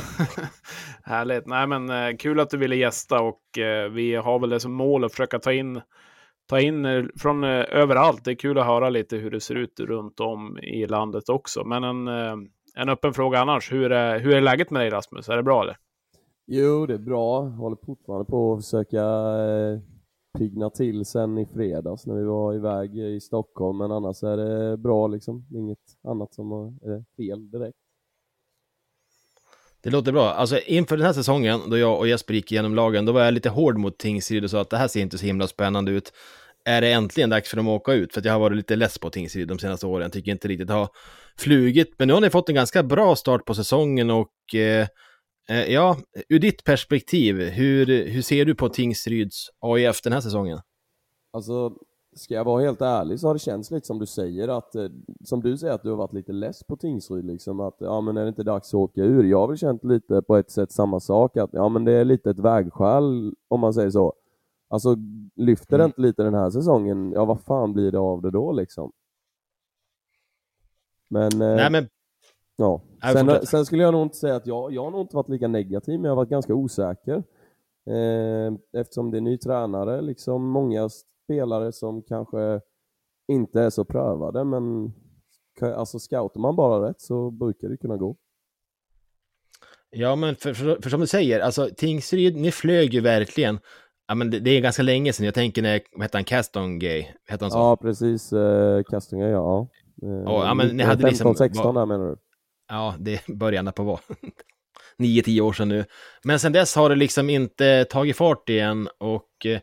härligt. Nej, men kul att du ville gästa och vi har väl det som mål att försöka ta in, ta in eh, från eh, överallt. Det är kul att höra lite hur det ser ut runt om i landet också. Men en, eh, en öppen fråga annars. Hur är, hur är läget med dig Rasmus? Är det bra eller? Jo, det är bra. Håller fortfarande på att försöka eh, pigna till sen i fredags när vi var iväg i Stockholm, men annars är det bra liksom. Inget annat som är fel direkt. Det låter bra. Alltså inför den här säsongen, då jag och Jesper gick igenom lagen, då var jag lite hård mot Tingsryd och sa att det här ser inte så himla spännande ut. Är det äntligen dags för dem att åka ut? För att jag har varit lite less på Tingsryd de senaste åren. Tycker inte riktigt har flugit. Men nu har ni fått en ganska bra start på säsongen och eh, eh ja, ur ditt perspektiv, hur, hur ser du på Tingsryds AIF den här säsongen? Alltså, ska jag vara helt ärlig så har det känts lite som du säger att, eh, som du säger att du har varit lite less på Tingsryd liksom att, ja men är det inte dags att åka ur? Jag har väl känt lite på ett sätt samma sak att, ja men det är lite ett vägskäl om man säger så. Alltså, lyfter det Mm. inte lite den här säsongen, ja vad fan blir det av det då liksom? Men, eh, Nej men, ja. Sen, sen skulle jag nog inte säga att jag, jag har nog inte varit lika negativ, men jag har varit ganska osäker. Eh, eftersom det är ny tränare, liksom många spelare som kanske inte är så prövade, men alltså scoutar man bara rätt så brukar det kunna gå. ja men för, för, för som du säger, alltså Tingsryd, ni flög ju verkligen. Ja men det, det är ganska länge sedan, jag tänker när, vad hette han, Caston Gay? Hette han så? Ja, precis. Eh, Kastinger, ja. Eh, Ja, ja, men ni hade liksom- 15-16 där menar du? Ja, det börjar ändå på vara 9-10 år sedan nu. Men sen dess har det liksom inte tagit fart igen och eh,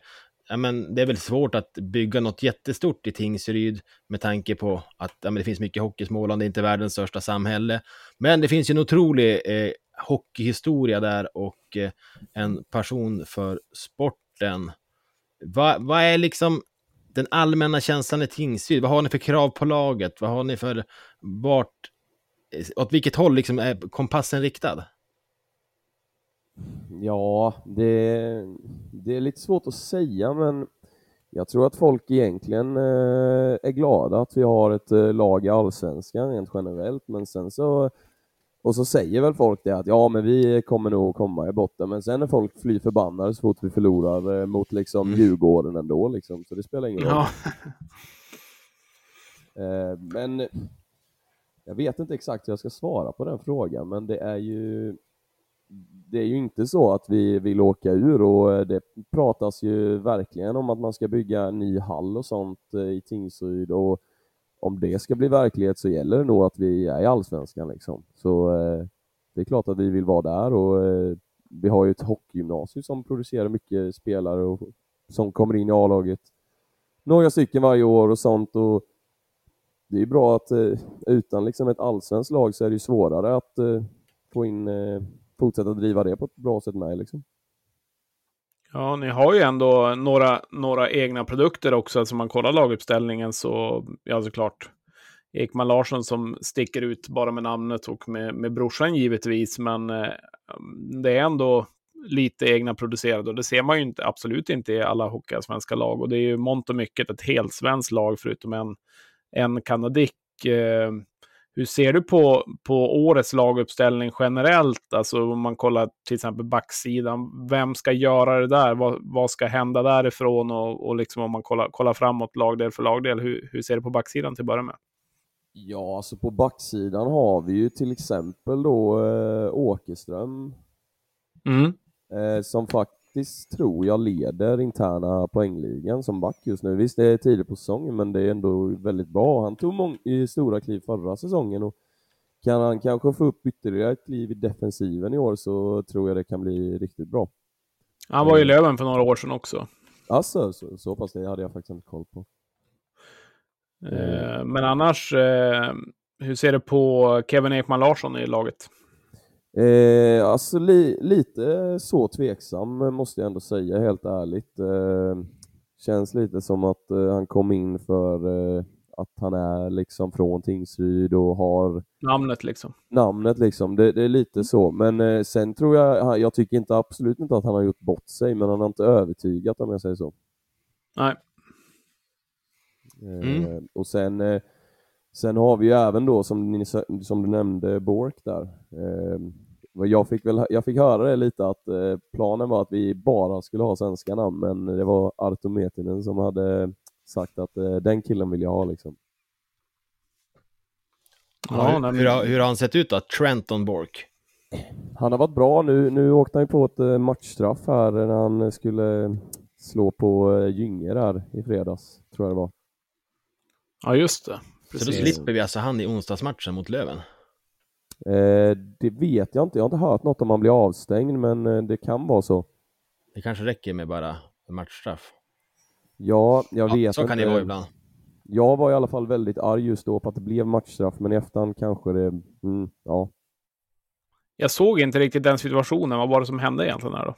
ja, men det är väl svårt att bygga något jättestort i Tingsryd med tanke på att ja, men det finns mycket hockey i Småland, det är inte världens största samhälle. Men det finns ju en otrolig eh, hockeyhistoria där och eh, en passion för sporten. vad, va är liksom den allmänna känslan i Tingsryd? Vad har ni för krav på laget? Vad har ni för vart, eh, åt vilket håll liksom är kompassen riktad? Ja, det, det är lite svårt att säga, men jag tror att folk egentligen eh, är glada att vi har ett eh, lag i Allsvenskan rent generellt, men sen så och så säger väl folk det att ja, men vi kommer nog komma i botten, men sen är folk fly förbannade så fort vi förlorar eh, mot liksom mm. Djurgården ändå, liksom, så det spelar ingen roll. Ja. Men jag vet inte exakt hur jag ska svara på den frågan, men det är ju det är ju inte så att vi vill åka ur och eh, det pratas ju verkligen om att man ska bygga en ny hall och sånt eh, i Tingsryd och om det ska bli verklighet så gäller det nog att vi är i Allsvenskan liksom. Så eh, det är klart att vi vill vara där och vi har ju ett hockeygymnasium som producerar mycket spelare och, som kommer in i A-laget. Några stycken varje år och sånt och det är bra att utan liksom ett allsvenskt lag så är det svårare att få in, fortsätta driva det på ett bra sätt med liksom. Ja, ni har ju ändå några, några egna produkter också. Alltså man kollar laguppställningen så, ja såklart, Ekman Larsson som sticker ut bara med namnet och med, med brorsan givetvis. Men eh, det är ändå lite egna producerade och det ser man ju inte, absolut inte i alla svenska lag. Och det är ju mångt och mycket ett helt svenskt lag förutom en, en kanadick. Eh, hur ser du på, på årets laguppställning generellt? Alltså om man kollar till exempel backsidan. Vem ska göra det där? Vad, vad ska hända därifrån? Och, och liksom om man kollar, kollar framåt lagdel för lagdel. Hur, hur ser du på backsidan till att börja med? Ja, alltså på backsidan har vi ju till exempel då äh, Åkerström. Mm. Äh, som faktiskt faktiskt, tror jag, leder interna poängligan som back just nu. Visst, det är tidigt på säsongen, men det är ändå väldigt bra. Han tog många stora kliv förra säsongen och kan han kanske få upp ytterligare ett kliv i defensiven i år så tror jag det kan bli riktigt bra. Han var i Löven för några år sedan också. Alltså, så, så pass det hade jag faktiskt inte koll på. Eh, men annars, eh, hur ser du på Kevin Ekman Larsson i laget? Eh, alltså li, lite så tveksam måste jag ändå säga helt ärligt. Eh, känns lite som att eh, han kom in för eh, att han är liksom från Tingsryd och har namnet liksom. Namnet liksom, det, det är lite så. Men eh, sen tror jag, jag tycker inte absolut inte att han har gjort bort sig, men han har inte övertygat om jag säger så. Nej. Eh, mm. Och sen Sen har vi ju även då, som, ni, som du nämnde, Bork där. Eh, jag, fick väl, jag fick höra det lite att eh, planen var att vi bara skulle ha svenska namn, men det var Arto Metinen som hade sagt att eh, den killen vill jag ha liksom. Ja, hur, hur, hur, har han sett ut då, Trenton Bork? Han har varit bra nu. Nu åkte han på ett eh, matchstraff här när han skulle slå på eh, Gynge där i fredags, tror jag det var. Ja, just det. Precis. Så då slipper vi alltså han i onsdagsmatchen mot Löven? Eh, det vet jag inte. Jag har inte hört något om han blir avstängd, men eh, det kan vara så. Det kanske räcker med bara matchstraff? Ja, jag ja, vet Så kan det vara ibland. Jag var i alla fall väldigt arg just då på att det blev matchstraff, men i efterhand kanske det... Mm, ja. Jag såg inte riktigt den situationen. Vad var det som hände egentligen här då?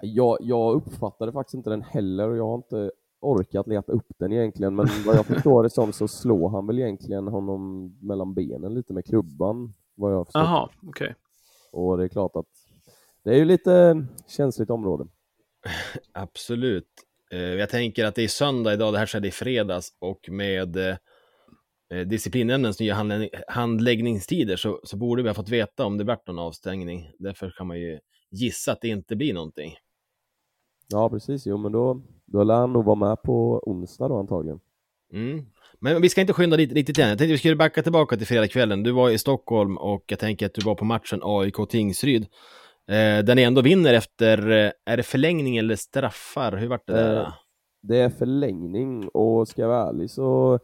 Jag, jag uppfattade faktiskt inte den heller och jag har inte orkat leta upp den egentligen, men vad jag förstår det som så slår han väl egentligen honom mellan benen lite med klubban, vad jag förstår. Okej. Okay. Och det är klart att det är ju lite känsligt område. Absolut. Eh, jag tänker att det är söndag idag, det här skedde i fredags och med eh, disciplinnämndens nya handläggningstider så, så borde vi ha fått veta om det varit någon avstängning. Därför kan man ju gissa att det inte blir någonting. Ja, precis. Jo, men då, då lär han nog vara med på onsdag då antagligen. Mm. Men vi ska inte skynda dit riktigt än. Jag tänkte vi skulle backa tillbaka till fredagskvällen. Du var i Stockholm och jag tänker att du var på matchen AIK-Tingsryd. Eh, där ni ändå vinner efter, eh, är det förlängning eller straffar? Hur vart det där? Eh, det är förlängning och ska jag vara ärlig så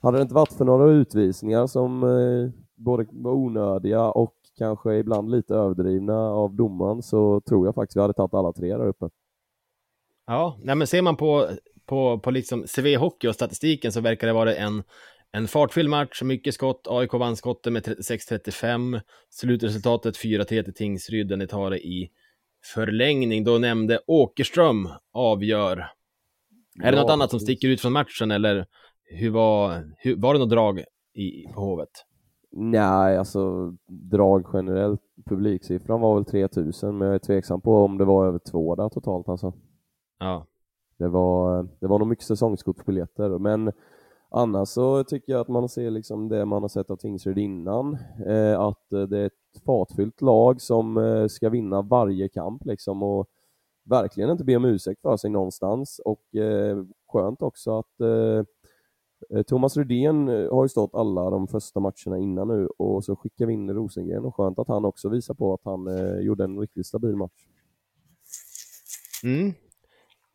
hade det inte varit för några utvisningar som eh, både var onödiga och kanske ibland lite överdrivna av domaren så tror jag faktiskt vi hade tagit alla tre där uppe. Ja, nej men ser man på, på, på liksom CV Hockey och statistiken så verkar det vara en, en fartfylld match, mycket skott. AIK vann skotten med 36-35. Slutresultatet 4-3 till Tingsryd, där ni tar det i förlängning. Då nämnde Åkerström avgör. Är det Ja, något annat som sticker ut från matchen eller hur var, hur, var det något drag i, på Hovet? Nej, alltså drag generellt. Publiksiffran var väl 3000, men jag är tveksam på om det var över två där totalt alltså. Ja. Det var, det var nog mycket säsongskortsbiljetter, men annars så tycker jag att man ser liksom det man har sett av Tingsryd innan, eh, att eh, det är ett fartfyllt lag som eh, ska vinna varje kamp liksom och verkligen inte be om ursäkt för sig någonstans och eh, skönt också att eh, eh, Thomas Rydén eh, har ju stått alla de första matcherna innan nu och så skickar vi in Rosengren och skönt att han också visar på att han eh, gjorde en riktigt stabil match. Mm.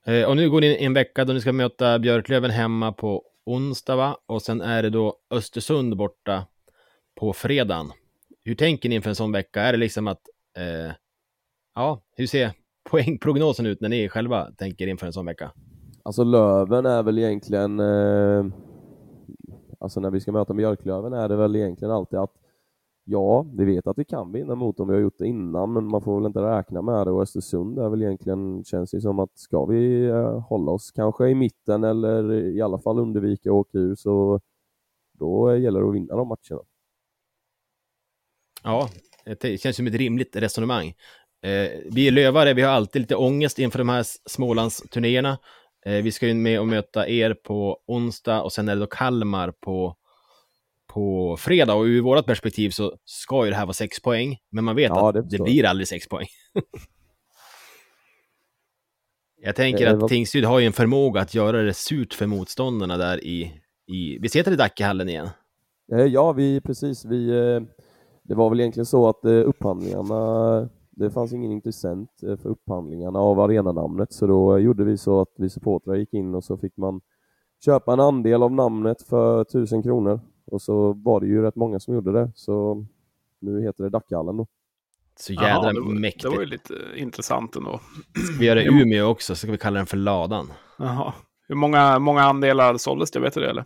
Eh, och nu går ni in i en vecka då ni ska möta Björklöven hemma på onsdag va? Och sen är det då Östersund borta på fredagen. Hur tänker ni inför en sån vecka? Är det liksom att, eh, ja, hur ser poängprognosen ut när ni själva tänker inför en sån vecka? Alltså Löven är väl egentligen, eh, alltså när vi ska möta Björklöven är det väl egentligen alltid att ja, vi vet att vi kan vinna mot dem, vi har gjort det innan, men man får väl inte räkna med det och Östersund är väl egentligen, känns det som att ska vi eh, hålla oss kanske i mitten eller i alla fall undvika att åka ur så då gäller det att vinna de matcherna. Ja, det känns som ett rimligt resonemang. Eh, vi är lövare, vi har alltid lite ångest inför de här Smålandsturnéerna. Eh, vi ska ju med och möta er på onsdag och sen är det då Kalmar på, på fredag. Och ur vårt perspektiv så ska ju det här vara sex poäng, men man vet Ja, det att det förstår blir aldrig sex poäng. jag tänker att vad- Tingsryd har ju en förmåga att göra det surt för motståndarna där i, i vi heter det Dackehallen igen. Eh, Ja, vi precis. Vi, eh, det var väl egentligen så att eh, upphandlingarna, det fanns ingen intressent för upphandlingarna av arenanamnet, så då gjorde vi så att vi supportrar gick in och så fick man köpa en andel av namnet för tusen kronor. Och så var det ju rätt många som gjorde det, så nu heter det Dackehallen då. Så jädra det, var, mäktigt. det var ju lite intressant ändå. Ska vi göra det i Umeå också, så ska vi kalla den för Ladan. Jaha. Hur många, många andelar såldes det? Vet du det eller?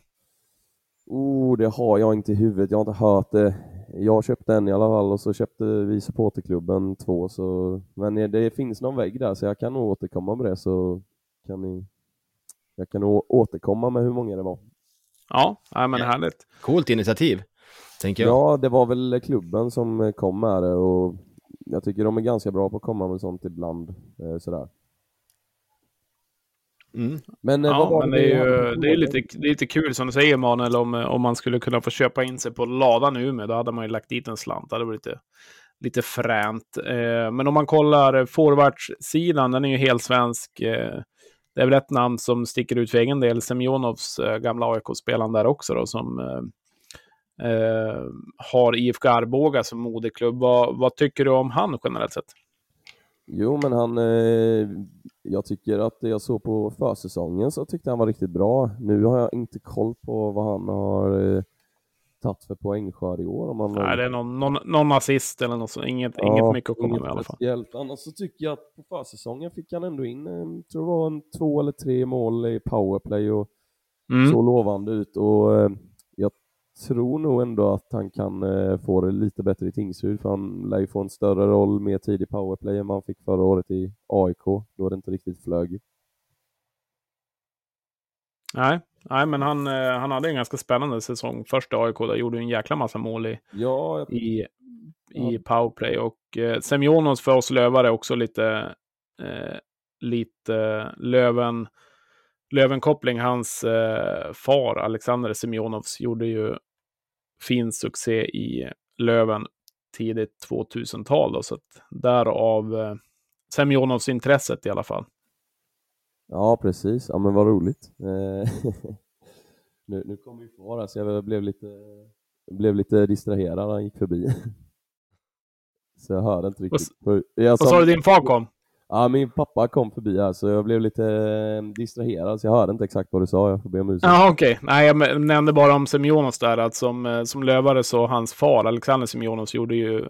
Oh, det har jag inte i huvudet, jag har inte hört det. Jag köpte en i alla fall och så köpte vi supporterklubben två, så... men det finns någon vägg där så jag kan nog återkomma med det så kan ni... Jag kan nog återkomma med hur många det var. Ja, nej, men Ja. härligt. Coolt initiativ, tänker jag. Ja, det var väl klubben som eh, kom med det och jag tycker de är ganska bra på att komma med sånt ibland. Eh, sådär. Mm. Men, eh, Ja, var men det vi är ju det är lite, det är lite kul som du säger Manuel, om, om man skulle kunna få köpa in sig på ladan i Umeå, då hade man ju lagt dit en slant. Det hade varit lite, lite fränt. Eh, men om man kollar forwardsidan, den är ju helt svensk. Eh, det är väl ett namn som sticker ut för egen del, Semjonovs eh, gamla AIK-spelaren där också då, som eh, eh, har IFK Arboga som moderklubb. Vad, vad tycker du om han generellt sett? Jo, men han... Eh, jag tycker att det jag såg på försäsongen så tyckte han var riktigt bra. Nu har jag inte koll på vad han har eh, tagit för poängskörd i år. Om han Nej, det är någon, någon, någon assist eller något sånt. Inget, Ja, inget mycket att komma med i alla fall. speciellt. Annars så tycker jag att på försäsongen fick han ändå in, eh, tror det var en två eller tre mål i powerplay och Mm. så lovande ut. Och eh, jag tror nog ändå att han kan eh, få det lite bättre i Tingsryd, för han lär ju få en större roll, mer tid i powerplay än han fick förra året i AIK, då det inte riktigt flög. Nej, nej men han, eh, han hade en ganska spännande säsong. Första AIK där gjorde en jäkla massa mål i, Ja, jag- i, i powerplay. Och eh, Semjonovs för oss lövare också lite, eh, lite Löven, Lövenkoppling. Hans eh, far Alexander Semjonovs gjorde ju fin succé i Löven tidigt 2000-tal. Då, så att därav eh, Semjonovs intresset i alla fall. Ja, precis. Ja, men vad roligt. Eh, nu, nu kom far här, så jag blev lite, blev lite distraherad. Han gick förbi. Så jag hörde inte riktigt. För jag Vad sa du din far kom? Ja, min pappa kom förbi här, så jag blev lite eh, distraherad, så jag hörde inte exakt vad du sa. Jag får be om ursäkt. Ja, okej. Nej, jag nämnde bara om Semjonovs där, att som, eh, som lövare så hans far, Alexander Semjonovs, gjorde ju,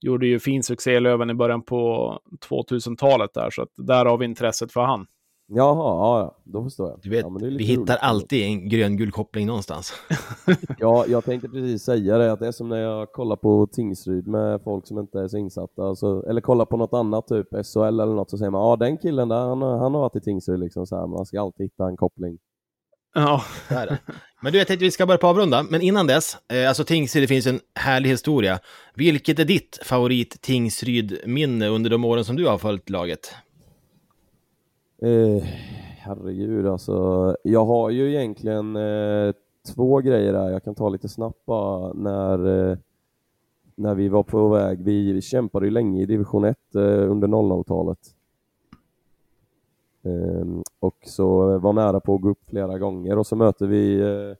gjorde ju fin succé i Löven i början på 2000-talet där, så att där har vi intresset för han. Jaha, ja, ja, då förstår jag. Du vet, ja, men det är lite vi hittar roligt. alltid en grön-gul koppling någonstans. Ja, jag tänkte precis säga det, att det är som när jag kollar på Tingsryd med folk som inte är så insatta, alltså, eller kollar på något annat, typ SHL eller något, så säger man ja den killen där, han, har- han har varit i Tingsryd liksom så här. man ska alltid hitta en koppling. Ja. Men du, jag tänkte vi ska börja på avrunda. Men innan dess, eh, alltså Tingsryd, det finns en härlig historia. Vilket är ditt favorit Tingsryd-minne under de åren som du har följt laget? Eh, herregud alltså, jag har ju egentligen eh, två grejer där, jag kan ta lite snabbt bara, när, eh, när vi var på väg, vi kämpade ju länge i division 1 eh, under 00-talet. Ehm, och så var nära på att gå upp flera gånger och så möter vi eh,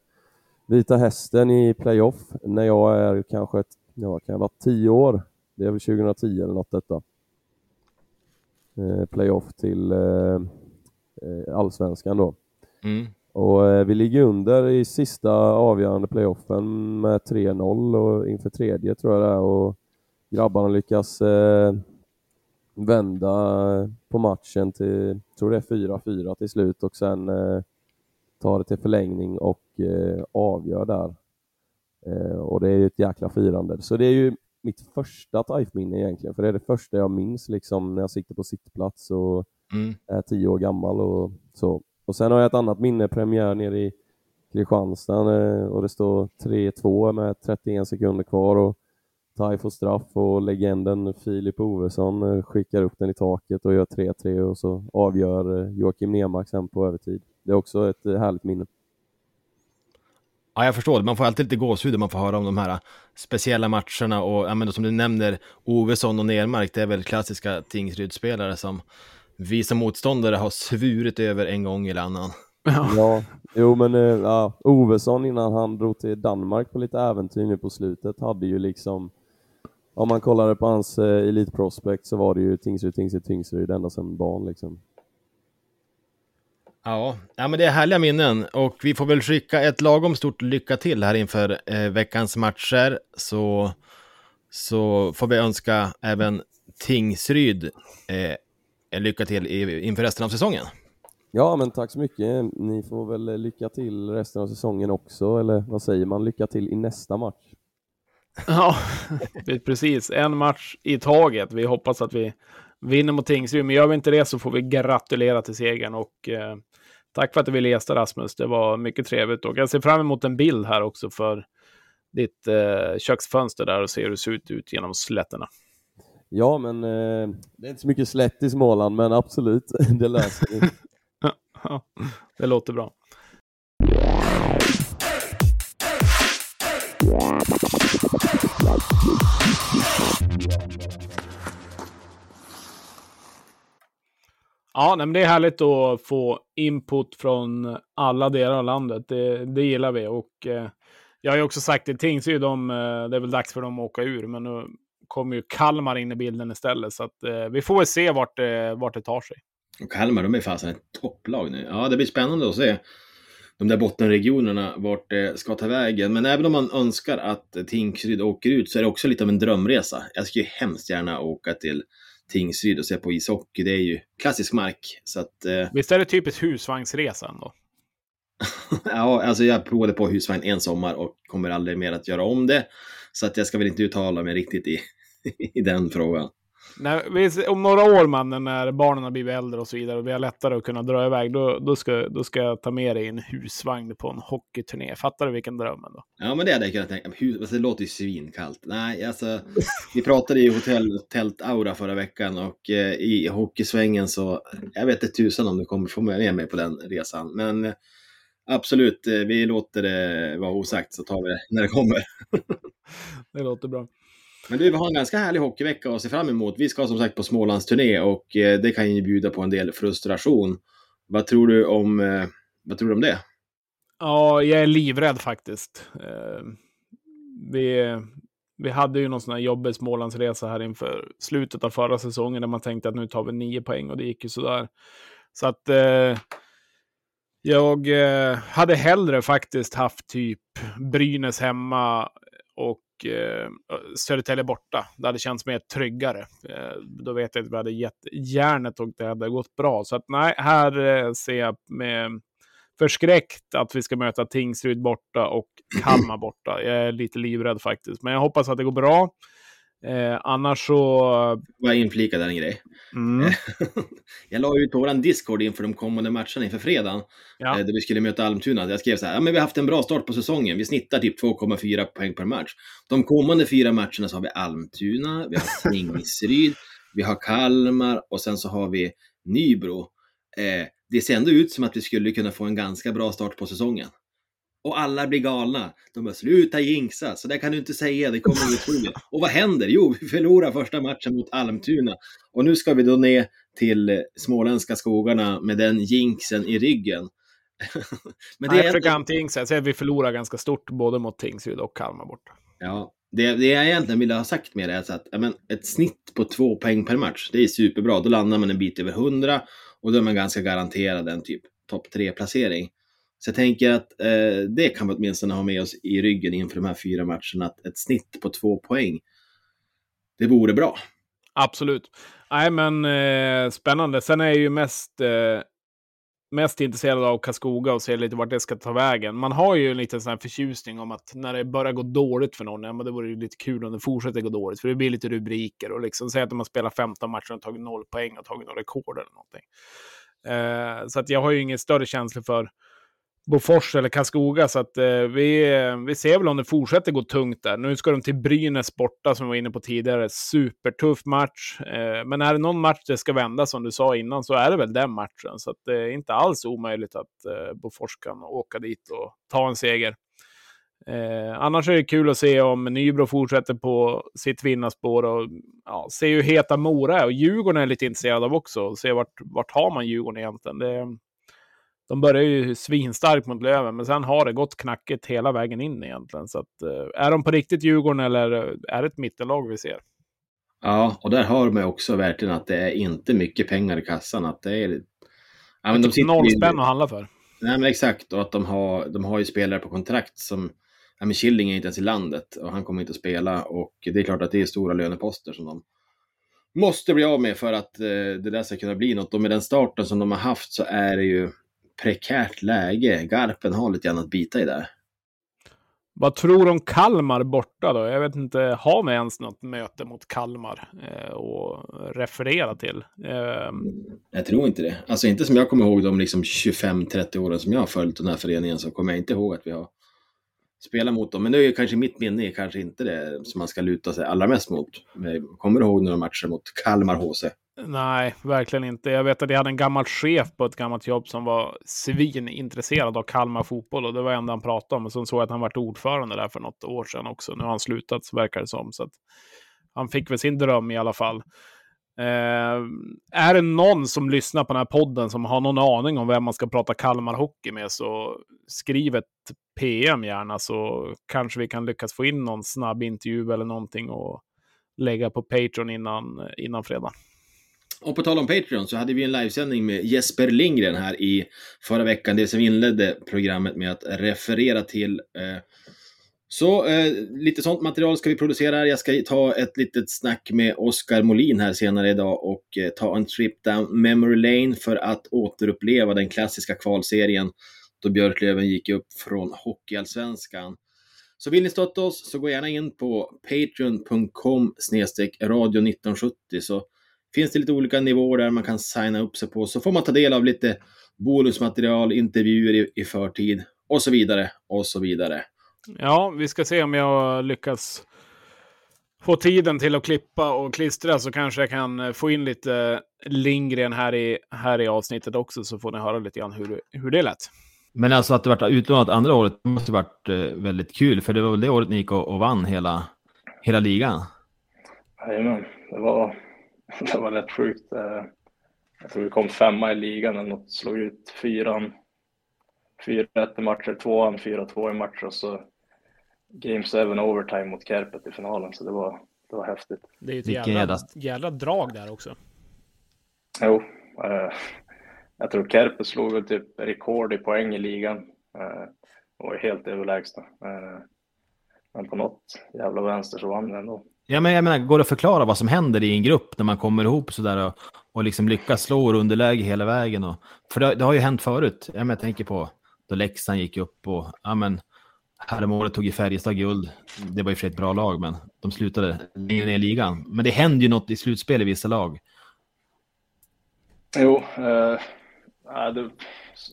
Vita Hästen i playoff när jag är kanske ett, ja, kan jag vara tio år. Det är väl 2010 eller något detta. Eh, playoff till eh, eh, allsvenskan då. Mm. Och vi ligger under i sista avgörande playoffen med 3-0 och inför tredje tror jag det är och grabbarna lyckas vända på matchen till, tror det är 4-4 till slut och sen tar det till förlängning och avgör där. Och det är ju ett jäkla firande. Så det är ju mitt första TIFE-minne egentligen, för det är det första jag minns liksom när jag sitter på sittplats och Mm. är tio år gammal och så. Och sen har jag ett annat minne, premiär nere i Kristianstad eh, och det står 3-2 med 31 sekunder kvar och Tai får straff och legenden Filip Ovesson eh, skickar upp den i taket och gör 3-3 och så avgör eh, Joakim Nermark sen på övertid. Det är också ett härligt minne. Ja, jag förstår. Man får alltid lite gåshud när man får höra om de här speciella matcherna och ja, men som du nämner, Ovesson och Nermark, det är väl klassiska Tingsryd-spelare som vi som motståndare har svurit över en gång eller annan. Ja, jo men eh, ja, Ovesson innan han drog till Danmark på lite äventyr nu på slutet hade ju liksom om man kollade på hans eh, Elite Prospect så var det ju Tingsryd, Tingsryd, Tingsryd ända sedan barn liksom. Ja, ja, men det är härliga minnen och vi får väl skicka ett lagom stort lycka till här inför eh, veckans matcher. Så, så får vi önska även Tingsryd eh, lycka till i, inför resten av säsongen. Ja men tack så mycket. Ni får väl lycka till resten av säsongen också, eller vad säger man? Lycka till i nästa match. Ja, precis. En match i taget. Vi hoppas att vi vinner mot Tingsryd, men gör vi inte det så får vi gratulera till segern. Och eh, tack för att du ville gästa Rasmus. Det var mycket trevligt och jag ser fram emot en bild här också för ditt eh, köksfönster där och se hur det ser ut, ut genom slätterna. Ja men eh, det är inte så mycket slätt i Småland men absolut, det löser vi. Ja, det låter bra. Ja, nej, men det är härligt att få input från alla delar av landet. Det, det gillar vi. Och eh, jag har ju också sagt till Tingsryd, de, eh, det är väl dags för dem att åka ur. Men nu kommer ju Kalmar in i bilden istället. Så att, eh, vi får väl se vart, det- vart det tar sig. Och Kalmar, de är fasen ett topplag nu. Ja, det blir spännande att se de där bottenregionerna, vart det ska ta vägen. Men även om man önskar att Tingsryd åker ut så är det också lite av en drömresa. Jag skulle ju hemskt gärna åka till Tingsryd och se på ishockey. Det är ju klassisk mark. Så att, eh, Visst är det typiskt husvagnsresan då? ja, alltså jag provade på husvagn en sommar och kommer aldrig mer att göra om det. Så att jag ska väl inte uttala mig riktigt i, i den frågan. När, om några år, mannen, när barnen har blivit äldre och så vidare och vi har lättare att kunna dra iväg, då, då, ska, då ska jag ta med dig i en husvagn på en hockeyturné. Fattar du vilken dröm ändå? Ja, men det hade jag kunnat tänka mig. Alltså, Det låter ju svinkallt. Nej, alltså, vi pratade i hotell Tält Aura förra veckan och eh, i hockeysvängen så, jag vet inte tusan om du kommer få med mig på den resan. Men eh, absolut, eh, vi låter det vara osagt så tar vi det när det kommer. Det låter bra. Men du, vi har en ganska härlig hockeyvecka att se fram emot. Vi ska som sagt på Smålandsturné och eh, det kan ju bjuda på en del frustration. Vad tror du om, eh, vad tror du om det? Ja, jag är livrädd faktiskt. Eh, vi, vi hade ju någon sån här jobbig Smålandsresa här inför slutet av förra säsongen där man tänkte att nu tar vi nio poäng och det gick ju sådär. Så att eh, jag eh, hade hellre faktiskt haft typ Brynäs hemma och eh, Södertälje borta. Det hade känts mer tryggare. Eh, då vet jag att vi hade gett järnet och det hade gått bra. Så att nej, här eh, ser jag med förskräckt att vi ska möta Tingsryd borta och Kalmar borta. Jag är lite livrädd faktiskt, men jag hoppas att det går bra. Eh, annars så... Bara inflika där en grej. Mm. jag la ut på vår Discord inför de kommande matcherna inför fredagen. Ja. Eh, där vi skulle möta Almtuna. Jag skrev så här, ja, men vi har haft en bra start på säsongen. Vi snittar typ 2,4 poäng per match. De kommande fyra matcherna så har vi Almtuna, vi har Tingsryd, vi har Kalmar och sen så har vi Nybro. Eh, det ser ändå ut som att vi skulle kunna få en ganska bra start på säsongen. Och alla blir galna. De bara, sluta jinxa, så där kan du inte säga, det kommer att bli Och vad händer? Jo, vi förlorar första matchen mot Almtuna. Och nu ska vi då ner till småländska skogarna med den jinxen i ryggen. Men det Nej, är inte jinxa, jag säger att vi förlorar ganska stort både mot Tingsryd och Kalmar borta. Ja, det, det jag egentligen ville ha sagt med det är att men, ett snitt på två poäng per match, det är superbra. Då landar man en bit över hundra och då är man ganska garanterad en typ topp tre placering. Så jag tänker att eh, det kan vi åtminstone ha med oss i ryggen inför de här fyra matcherna, att ett snitt på två poäng, det vore bra. Absolut. Nej, men eh, spännande. Sen är jag ju mest, eh, mest intresserad av Karlskoga och se lite vart det ska ta vägen. Man har ju en liten sån här förtjusning om att när det börjar gå dåligt för någon, ja, men det vore ju lite kul om det fortsätter gå dåligt, för det blir lite rubriker och liksom säga att man spelar 15 matcher och tagit noll poäng och tagit några rekord eller någonting. Eh, så att jag har ju ingen större känsla för Bofors eller Karlskoga. Så att, eh, vi, vi ser väl om det fortsätter gå tungt där. Nu ska de till Brynäs borta som vi var inne på tidigare. Supertuff match. Eh, men är det någon match det ska vända som du sa innan så är det väl den matchen. Så att det är inte alls omöjligt att eh, Bofors kan åka dit och ta en seger. Eh, annars är det kul att se om Nybro fortsätter på sitt vinnarspår och ja, se hur heta Mora är. Och Djurgården är lite intresserad av också. Se vart, vart har man Djurgården egentligen. Det, de började ju svinstarkt mot Löven, men sen har det gått knackigt hela vägen in egentligen. Så att, eh, är de på riktigt Djurgården eller är det ett mittenlag vi ser? Ja, och där har man också verkligen att det är inte mycket pengar i kassan. Att det är... Ja, men de sitter noll spänn att handla för. Nej, men exakt. Och att de har, de har ju spelare på kontrakt som... Ja, men Killing är inte ens i landet och han kommer inte att spela. Och det är klart att det är stora löneposter som de måste bli av med för att eh, det där ska kunna bli något. Och med den starten som de har haft så är det ju prekärt läge. Garpen har lite grann att bita i där. Vad tror du om Kalmar borta då? Jag vet inte, har vi ens något möte mot Kalmar eh, och referera till? Eh... Jag tror inte det. Alltså inte som jag kommer ihåg de liksom 25-30 åren som jag har följt den här föreningen så kommer jag inte ihåg att vi har spelat mot dem. Men det är ju kanske mitt minne kanske inte det som man ska luta sig allra mest mot. kommer du ihåg några matcher mot Kalmar HC? Nej, verkligen inte. Jag vet att jag hade en gammal chef på ett gammalt jobb som var svinintresserad av Kalmar fotboll och det var det enda han pratade om. Och sen såg jag att han varit ordförande där för något år sedan också. Nu har han slutat, så verkar det som. Så att han fick väl sin dröm i alla fall. Eh, är det någon som lyssnar på den här podden som har någon aning om vem man ska prata Kalmar Hockey med så skriv ett PM gärna så kanske vi kan lyckas få in någon snabb intervju eller någonting och lägga på Patreon innan, innan fredag. Och på tal om Patreon så hade vi en livesändning med Jesper Lindgren här i förra veckan, det som inledde programmet med att referera till. Eh, så eh, lite sånt material ska vi producera. Jag ska ta ett litet snack med Oskar Molin här senare idag och eh, ta en trip down memory lane för att återuppleva den klassiska kvalserien då Björklöven gick upp från Hockeyallsvenskan. Så vill ni stötta oss så gå gärna in på patreon.com radio 1970 så finns det lite olika nivåer där man kan signa upp sig på. Så får man ta del av lite bonusmaterial, intervjuer i, i förtid och så vidare och så vidare. Ja, vi ska se om jag lyckas få tiden till att klippa och klistra så kanske jag kan få in lite Lindgren här i, här i avsnittet också så får ni höra lite grann hur, hur det lät. Men alltså att det varit utlånat andra året måste varit eh, väldigt kul för det var väl det året ni gick och, och vann hela, hela ligan? Jajamän, det var det var rätt sjukt. Eh, jag tror vi kom femma i ligan eller något, slog ut fyran. 4-1 i matcher, tvåan 4-2 i matcher och så Game 7 overtime mot Kärpet i finalen. Så det var, det var häftigt. Det är ju ett jävla, jävla... jävla drag där också. Jo. Eh, jag tror Kärpet slog väl typ rekord i poäng i ligan. Eh, och var helt överlägsna. Eh, Men på något jävla vänster så vann vi ändå. Ja, men jag menar, går det att förklara vad som händer i en grupp när man kommer ihop sådär och, och liksom lyckas slå ur underläge hela vägen? Och, för det, det har ju hänt förut. Ja, men jag tänker på då Leksand gick upp och ja, men, Häromåret tog ju Färjestad guld. Det var ju för ett bra lag, men de slutade längre ner i ligan. Men det händer ju något i slutspel i vissa lag. Jo, eh,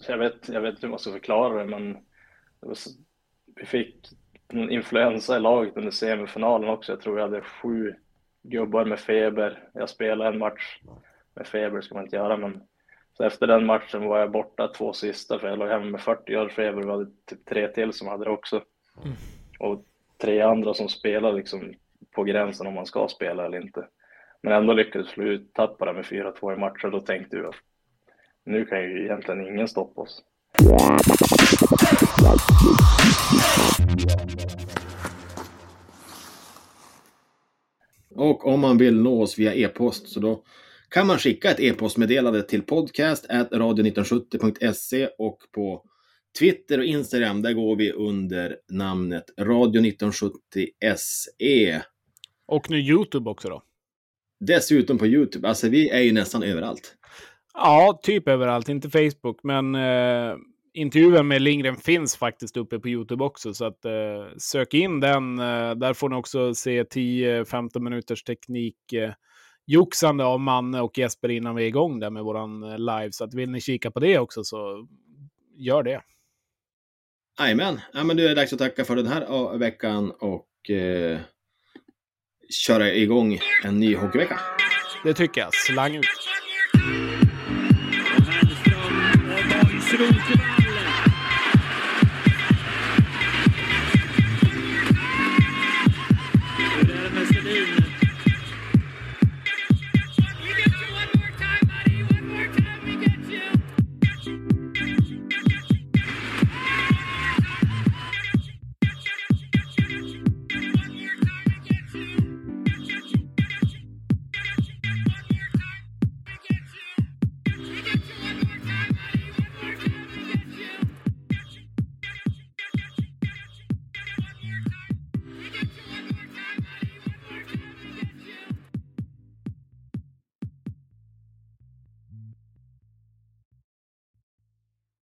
jag, vet, jag vet inte hur man ska förklara det, men det var, vi fick en influensa i laget under semifinalen också. Jag tror vi hade sju gubbar med feber. Jag spelade en match med feber, ska man inte göra, men så efter den matchen var jag borta två sista, för jag låg hemma med 40 grader feber. Vi hade typ tre till som hade det också. Mm. Och tre andra som spelade liksom på gränsen om man ska spela eller inte. Men ändå lyckades vi tappa det med 4-2 i matcher. Då tänkte att nu kan ju egentligen ingen stoppa oss. Och om man vill nå oss via e-post så då kan man skicka ett e-postmeddelande till podcast.radio1970.se och på Twitter och Instagram, där går vi under namnet Radio1970SE. Och nu YouTube också då? Dessutom på YouTube. Alltså vi är ju nästan överallt. Ja, typ överallt. Inte Facebook, men eh, intervjun med Lindgren finns faktiskt uppe på YouTube också. Så att, eh, sök in den. Eh, där får ni också se 10-15 minuters teknik eh, joxande av Manne och Jesper innan vi är igång där med våran eh, live. Så att vill ni kika på det också så gör det. Jajamän. Ja, men det är dags att tacka för den här veckan och eh, köra igång en ny hockeyvecka. Det tycker jag. Slang ut.